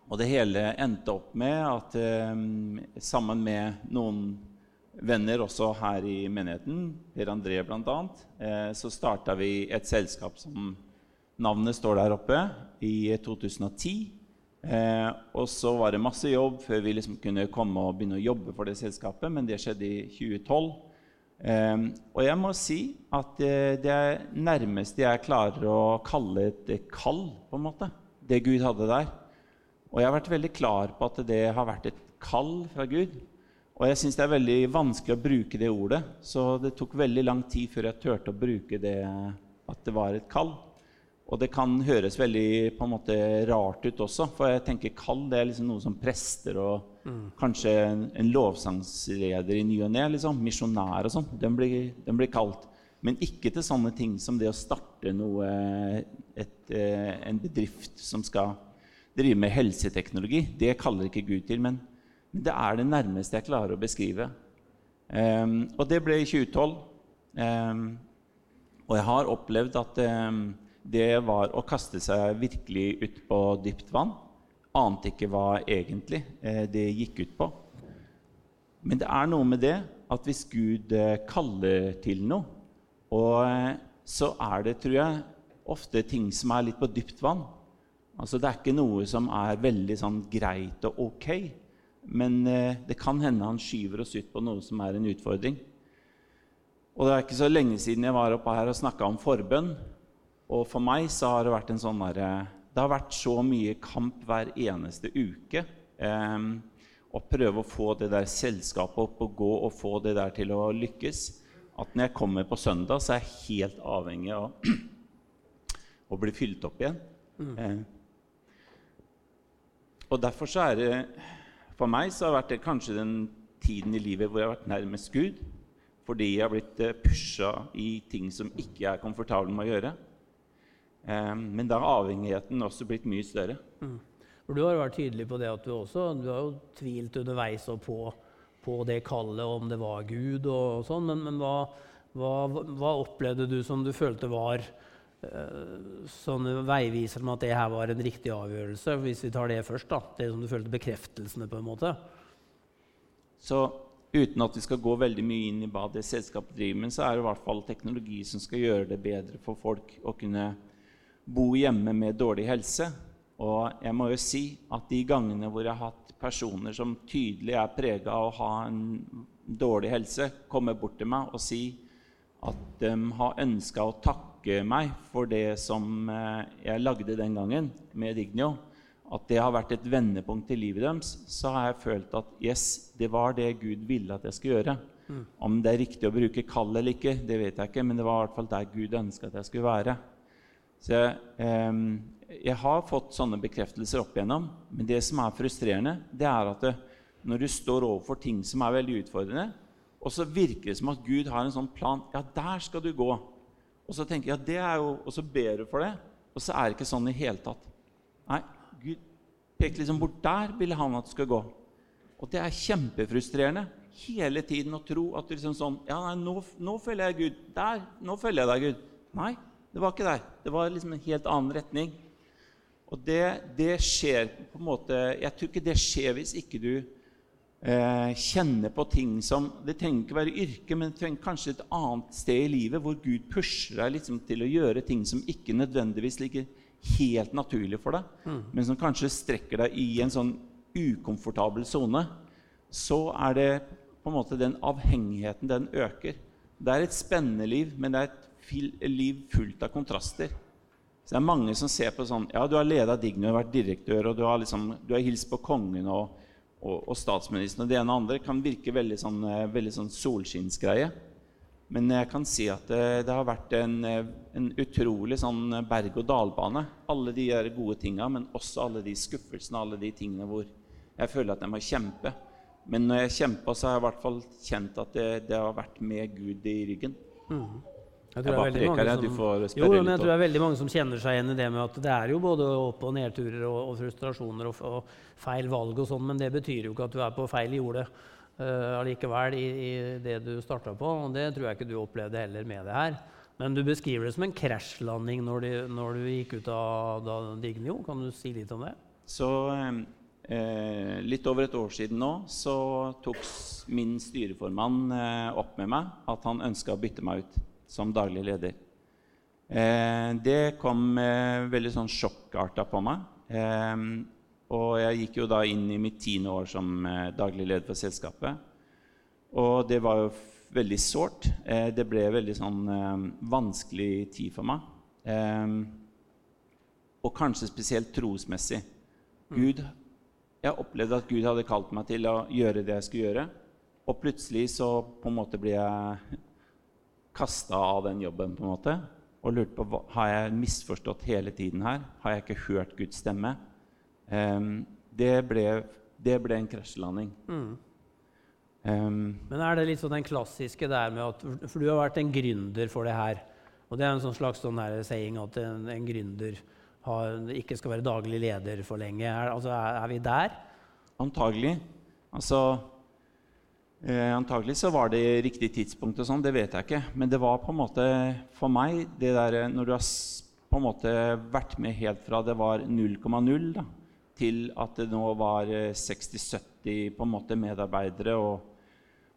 og det hele endte opp med at eh, sammen med noen venner også her i menigheten, Per André bl.a., eh, så starta vi et selskap som navnet står der oppe, i 2010. Eh, og så var det masse jobb før vi liksom kunne komme og begynne å jobbe for det selskapet, men det skjedde i 2012. Eh, og jeg må si at eh, det er nærmeste jeg klarer å kalle et kall, på en måte, det Gud hadde der. Og jeg har vært veldig klar på at det har vært et kall fra Gud. Og jeg syns det er veldig vanskelig å bruke det ordet, så det tok veldig lang tid før jeg turte å bruke det at det var et kall. Og det kan høres veldig på en måte rart ut også, for jeg tenker kall det er liksom noe som prester og mm. kanskje en, en, lovsangsleder i ny og ne, liksom, misjonær og sånn, den blir, den blir, kalt. Men ikke til sånne ting som det å starte noe, et, eh, en bedrift som skal drive med helseteknologi. Det kaller ikke Gud til, men, men det er det nærmeste jeg klarer å beskrive. Um, og det ble i 2012. Um, og jeg har opplevd at um, det var å kaste seg virkelig ut på dypt vann. Ante ikke hva egentlig eh, det gikk ut på. Men det er noe med det at hvis Gud eh, kaller til noe, og eh, så er det, tror jeg, ofte ting som er litt på dypt vann. Altså Det er ikke noe som er veldig sånn greit og ok, men det kan hende han skyver oss ut på noe som er en utfordring. Og Det er ikke så lenge siden jeg var oppe her og snakka om forbønn. Og for meg så har det vært en sånn derre Det har vært så mye kamp hver eneste uke. Eh, å prøve å få det der selskapet opp og gå og få det der til å lykkes. At når jeg kommer på søndag, så er jeg helt avhengig av å bli fylt opp igjen. Mm. Eh, og derfor så er det For meg så har det vært kanskje den tiden i livet hvor jeg har vært nærmest Gud. Fordi jeg har blitt eh, pusha i ting som ikke er komfortabel med å gjøre. Ehm, men da har avhengigheten også blitt mye større. Mm. Du har vært tydelig på det at du også du har jo tvilt underveis på, på det kallet, om det var Gud og, og sånn. Men, men hva, hva, hva, opplevde du som du følte var sånne veiviser om at det her var en riktig avgjørelse? Hvis vi tar det først, da. Det som du følte bekreftelsene på en måte. Så uten at vi skal gå veldig mye inn i hva det selskapet driver med, så er det i hvert fall teknologi som skal gjøre det bedre for folk å kunne bo hjemme med dårlig helse. Og jeg må jo si at de gangene hvor jeg har hatt personer som tydelig er prega av å ha en dårlig helse, komme bort til meg og si at de har ønska å takke meg for det som eh, jeg lagde den gangen med Dignio, at det har vært et vendepunkt i livet deres, så har jeg følt at yes, det var det Gud ville at jeg skulle gjøre. Mm. Om det er riktig å bruke kall eller ikke, det vet jeg ikke, men det var i hvert fall der Gud ønska at jeg skulle være. Så jeg, eh, jeg, har fått sånne bekreftelser opp igjennom. Men det som er frustrerende, det er at det, når du står overfor ting som er veldig utfordrende, og så virker det som at Gud har en sånn plan Ja, der skal du gå. Og så tenker jeg, at det er jo, og så ber du for det, og så er det ikke sånn i hele tatt. Nei, Gud pekte liksom bort der ville han at du skal gå. Og det er kjempefrustrerende hele tiden å tro at du liksom sånn Ja, nei, nå, nå følger jeg Gud. Der. Nå følger jeg deg, Gud. Nei, det var ikke der. Det var liksom en helt annen retning. Og det, det, skjer på en måte Jeg tror ikke det skjer hvis ikke du eh, kjenne på ting som Det trenger ikke være yrke, men det trenger kanskje et annet sted i livet hvor Gud pusher deg liksom til å gjøre ting som ikke nødvendigvis ligger helt naturlig for deg, men som kanskje strekker deg i en sånn ukomfortabel sone, så er det på en måte den avhengigheten den øker. Det er et spennende liv, men det er et liv fullt av kontraster. Så det er mange som ser på sånn Ja, du har leda Digno, du har vært direktør, og du har, liksom, du har hilst på kongen og, og, og statsministeren og det ene og andre. kan virke veldig sånn, eh, veldig sånn solskinnsgreie. Men jeg kan si at det, det har vært en, eh, en utrolig sånn berg-og-dal-bane. Alle de gode tinga, men også alle de skuffelsene, alle de tingene hvor jeg føler at jeg må kjempe. Men når jeg kjempa, så har jeg i hvert fall kjent at det, det har vært med Gud i ryggen. Jeg Jeg tror, jeg, bare preker, mange jeg. Du som- Jo, men jeg tror det er veldig mange som kjenner seg igjen i det med at det er jo både opp- og nedturer og, og frustrasjoner og, og feil valg og sånn, men det betyr jo ikke at du er på feil jorde uh, allikevel i, i det du starta på. Og det tror jeg ikke du opplevde heller med det her. Men du beskriver det som en krasjlanding når, de- når du gikk ut av da Dignio. Kan du si litt om det? Så eh, litt over et år siden nå så tok min styreformann eh, opp med meg at han ønska å bytte meg ut som daglig leder. Eh, det kom eh, veldig sånn sjokkarta på meg. Eh, og jeg gikk jo da inn i mitt tiende år som eh, daglig leder for selskapet. Og det var jo veldig sårt. Eh, det ble veldig sånn eh, vanskelig tid for meg. Og kanskje spesielt trosmessig. Gud, jeg opplevde at Gud hadde kalt meg til å gjøre det jeg skulle gjøre. Og plutselig så på en måte ble jeg kasta av den jobben. på en måte, Og lurte på har jeg misforstått hele tiden her. Har jeg ikke hørt Guds stemme? Um, det, ble, det ble en krasjlanding. Ehm, Men er det litt sånn den klassiske der med at For du har vært en gründer for det her. Og det er en sånn slags sånn saying at en, en gründer har, ikke skal være daglig leder for lenge. Er, altså, er, er vi der? Antagelig. Altså eh, Antagelig så var det riktig tidspunkt, og sånn, det vet jeg ikke. Men det var på en måte for meg det der Når du har på en måte vært med helt fra det var 0,0 da, til at det nå var eh, 60-70 på en måte medarbeidere og,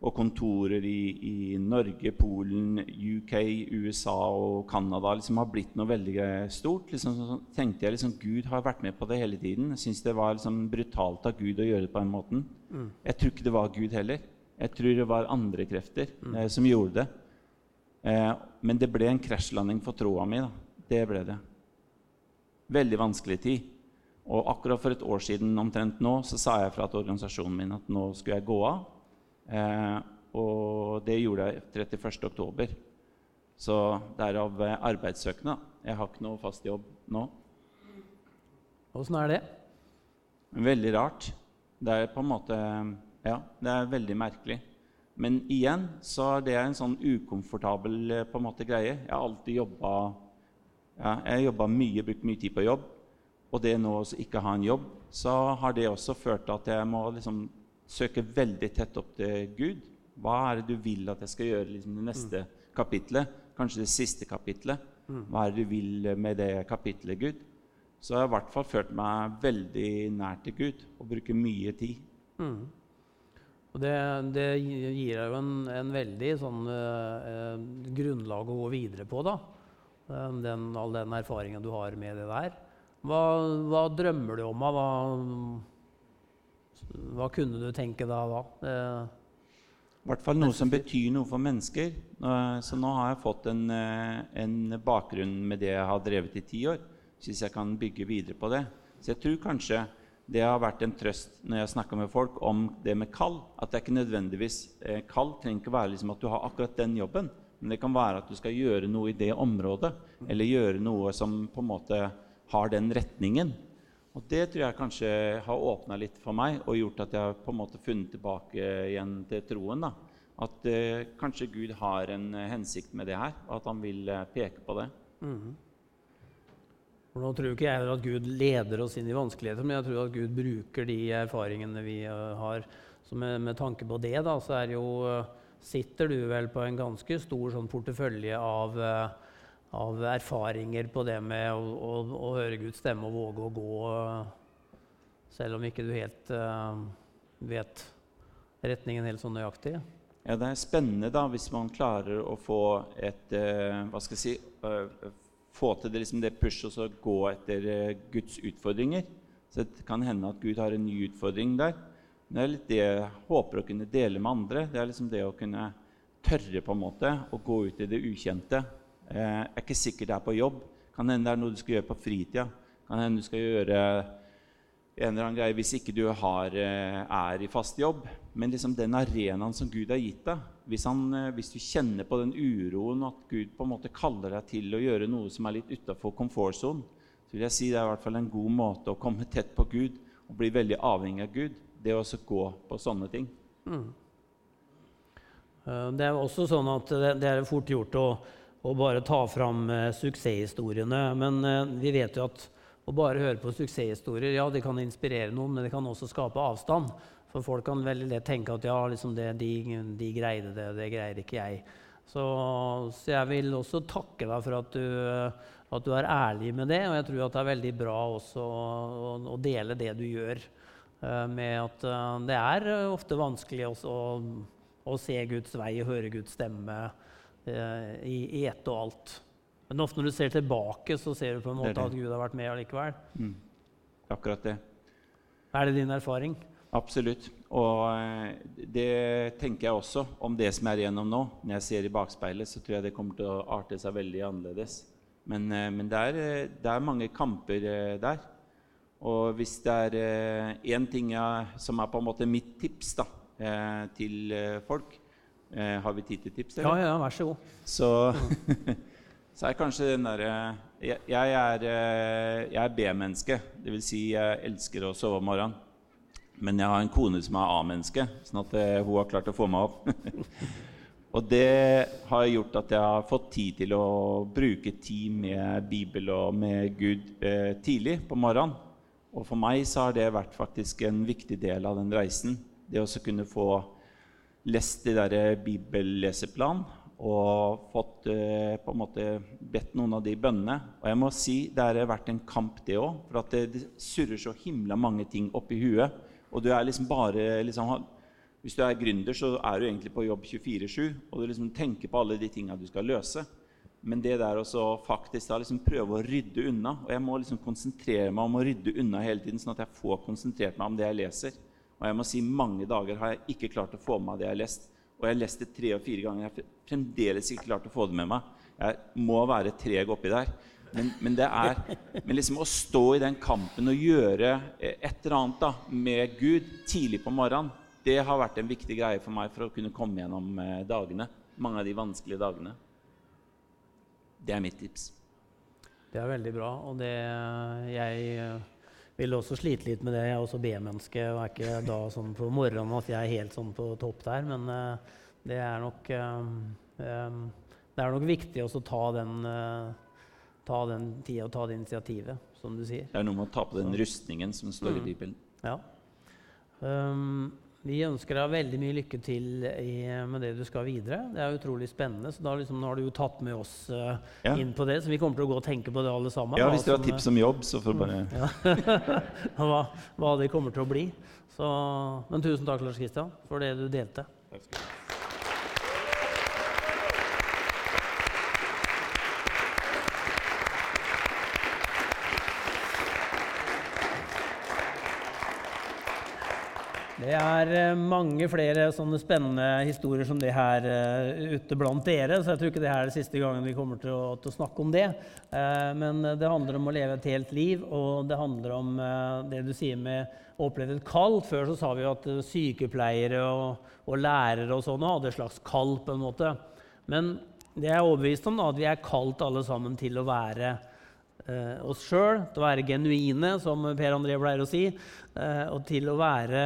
og kontorer i, i Norge, Polen, UK, USA og Canada liksom har blitt noe veldig eh, stort. Liksom, så tenkte jeg liksom Gud har vært med på det hele tiden. Jeg syns det var liksom brutalt av Gud å gjøre det på den måten. Jeg tror ikke det var Gud heller. Jeg tror det var andre krefter eh, som gjorde det. Eh, men det ble en krasjlanding for troa mi. da. Det ble det. Veldig vanskelig tid. Og akkurat for et år siden omtrent nå så sa jeg fra til organisasjonen min at nå skulle jeg gå av. Eh, og det gjorde jeg 31. oktober. Så derav eh, arbeidssøkende. Jeg har ikke noe fast jobb nå. Åssen er det? Veldig rart. Det er på en måte Ja, det er veldig merkelig. Men igjen så er det en sånn ukomfortabel eh, på en måte greie. Jeg har alltid jobba ja, Jeg jobba mye, brukt mye tid på jobb. Og det nå å ikke ha en jobb, så har det også ført til at jeg må liksom søke veldig tett opp til Gud. Hva er det du vil at jeg skal gjøre liksom, det neste kapitlet? Kanskje det siste kapitlet? Hva er det du vil med det kapitlet, Gud? Så jeg har i hvert fall følt meg veldig nær til Gud og bruker mye tid. Mm. Og det, det gir deg jo en, en veldig sånn eh, eh, grunnlag å gå videre på, da. Den, all den erfaringen du har med det der. Hva, hva drømmer du om? Hva, hva kunne du tenke deg da? Eh, I hvert fall noe som betyr noe for mennesker. Så nå har jeg fått en, eh, en bakgrunn med det jeg har drevet i ti år. Syns jeg kan bygge videre på det. Så jeg tror kanskje det har vært en trøst når jeg snakker med folk om det med kall. At det er ikke nødvendigvis eh, Kall trenger ikke være liksom at du har akkurat den jobben. Men det kan være at du skal gjøre noe i det området. Eller gjøre noe som på en måte har den retningen. Og det tror jeg kanskje har åpna litt for meg og gjort at jeg på en måte funnet tilbake igjen til troen. da. At eh, kanskje Gud har en eh, hensikt med det her, og at han vil eh, peke på det. For nå tror ikke jeg at Gud leder oss inn i vanskeligheter, men jeg tror at Gud bruker de erfaringene vi eh, har. Så med, med tanke på det, da, så jo, eh, sitter du vel på en ganske stor sånn portefølje av, eh, av erfaringer på det med å, å, å høre Guds stemme og våge å gå, selv om ikke du helt uh, vet retningen helt sånn nøyaktig. Ja, Det er spennende da, hvis man klarer å få et uh, Hva skal jeg si eh, Få til det, liksom det pushet og så gå etter eh, Guds utfordringer. Så det kan hende at Gud har en ny utfordring der. Men det er litt det jeg håper å kunne dele med andre. Det er liksom det å kunne tørre på en måte å gå ut i det ukjente. Eh, er ikke sikkert det er på jobb. Kan hende det er noe du skal gjøre på fritida. Kan hende du skal gjøre en eller annen greie hvis ikke du har, eh, er i fast jobb. Men liksom den arenaen som Gud har gitt deg, hvis, han, eh, hvis, du kjenner på den uroen at Gud på en måte kaller deg til å gjøre noe som er litt utafor komfortsonen, så vil jeg si det er i hvert fall en god måte å komme tett på Gud og bli veldig avhengig av Gud. Det å gå på sånne ting. Mm. Eh, det er også sånn at det er fort gjort å, å bare ta fram suksesshistoriene. Men vi vet jo at å bare høre på suksesshistorier ja, det kan inspirere noen, men det kan også skape avstand. For folk kan veldig lett tenke at ja, liksom det, de, de, greide det, det greier ikke jeg. Så, så, jeg vil også takke deg for at du, at du, er ærlig med det. Og jeg tror at det er veldig bra også å, å dele det du gjør. Uh, med at uh, det er ofte vanskelig også å, å, se Guds vei og høre Guds stemme i, i ett og alt. Men ofte når du ser tilbake, så ser du på en måte det det. at Gud har vært med allikevel. Mm. Akkurat det. Er det din erfaring? Absolutt. Og eh, det tenker jeg også om det som er igjennom nå. Når jeg ser i bakspeilet, så tror jeg det kommer til å arte seg veldig annerledes. Men, eh, men det, er, eh, det, er, mange kamper der. Og hvis det er én ting jeg, som er på en måte mitt tips da, til folk Har vi tid til tips? Eller? Ja, ja, vær så god. Så så er kanskje den derre jeg, jeg, er, eh, er B-menneske. Dvs. Si jeg elsker å sove om morgenen. Men jeg har en kone som er A-menneske, sånn at uh, hun har klart å få meg opp. og det har gjort at jeg har fått tid til å bruke tid med Bibel og med Gud eh, tidlig på morgenen. Og for meg så har det vært faktisk en viktig del av den reisen. Det å kunne få lest de der bibelleseplan og fått uh, på en måte bedt noen av de bønnene. Og jeg må si det har vært en kamp, det òg. For at det, surrer så himla mange ting oppi huet. Og du er liksom bare liksom, Hvis du er gründer, så er du egentlig på jobb 24-7. Og du liksom tenker på alle de tinga du skal løse. Men det der å faktisk da liksom prøve å rydde unna Og jeg må liksom konsentrere meg om å rydde unna hele tiden, sånn at jeg får konsentrert meg om det jeg leser. Og jeg må si mange dager har jeg ikke klart å få med meg det jeg har lest. Og jeg har lest det tre og fire ganger. Jeg har fremdeles ikke klart å få det med meg. Jeg må være treg oppi der. Men, men, det er men liksom å stå i den kampen og gjøre et eller annet da, med Gud tidlig på morgenen, det har vært en viktig greie for meg for å kunne komme gjennom eh, dagene. Mange av de vanskelige dagene. Det er mitt tips. Det er veldig bra. Og det jeg eh, vil også slite litt med det. Jeg er også B-menneske og er ikke da sånn på morgenen at jeg er helt sånn på topp der. Men uh, det er nok um, Det er nok viktig å ta den, ta den tida og ta det initiativet, som du sier. Det er noe med å ta på den rustningen som står mm. i Bibelen. Ja. Um, vi ønsker deg veldig mye lykke til i, med det du skal videre. Det er utrolig spennende. så da liksom, Nå har du jo tatt med oss uh, ja. inn på det, så vi kommer til å gå og tenke på det alle sammen. Ja, Hvis du har tips om jobb, så får du bare mm, ja. hva, hva, det kommer til å bli. Så, men tusen takk, Lars Kristian, for det du delte. Takk skal du ha. Det er eh, mange flere sånne spennende historier som det her uh, ute blant dere. Så jeg tror ikke det her er det siste gangen vi kommer til å, til å snakke om det. Uh, men det handler om å leve et helt liv, og det handler om det du sier med å oppleve et kall. Før så sa vi jo at sykepleiere og, og lærere og sånne hadde et slags kall. på en måte. Men det jeg er overbevist om, da, at vi er kalt alle sammen til å være oss sjøl, til å være genuine, som Per André pleier å si, og til å være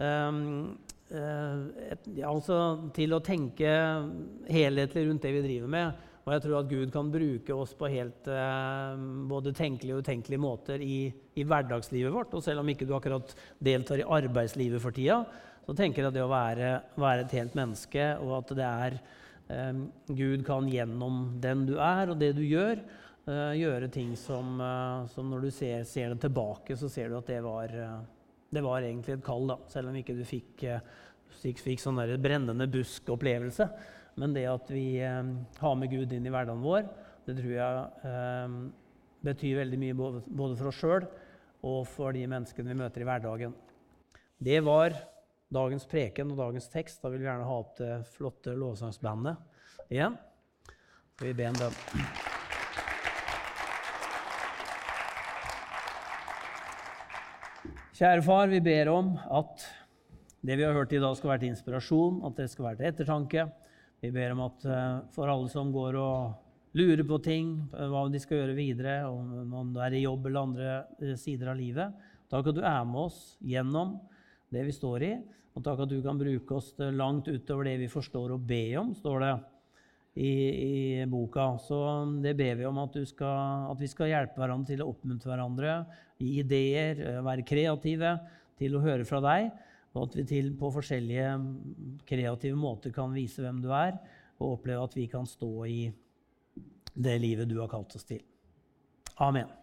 et, ja, altså til å tenke helhetlig rundt det vi driver med. Og jeg tror at Gud kan bruke oss på helt eh, både tenkelige og utenkelige måter i, i, hverdagslivet vårt. Og selv om ikke du akkurat deltar i arbeidslivet for tida, så tenker jeg at det å være, være et helt menneske, og at det er eh, Gud kan gjennom den du er, og det du gjør, eh, gjøre ting som, uh, som når du ser, ser, det tilbake, så ser du at det var det var egentlig et kall, da, selv om ikke du fikk, eh, fikk, sånn der brennende busk-opplevelse. Men det at vi eh, har med Gud inn i hverdagen vår, det tror jeg eh, betyr veldig mye både, både for oss sjøl og for de menneskene vi møter i hverdagen. Det var dagens preken og dagens tekst. Da vil vi gjerne ha opp det flotte lovsangsbandet igjen. Skal vi be en bønn. Kjære far, vi ber om at det vi har hørt i dag, skal være til inspirasjon, at det skal være til ettertanke. Vi ber om at eh, for alle som går og lurer på ting, eh, hva de skal gjøre videre, om det er i jobb eller andre eh, sider av livet, takk at du er med oss gjennom det vi står i, og takk at du kan bruke oss langt utover det vi forstår å be om, står det i, i boka. Så det ber vi om at, skal, at vi skal hjelpe hverandre til å oppmuntre hverandre, gi ideer, være kreative til å høre fra deg. Og at vi til på forskjellige kreative måter kan vise hvem du er, og oppleve at vi kan stå i det livet du har kalt oss til. Amen.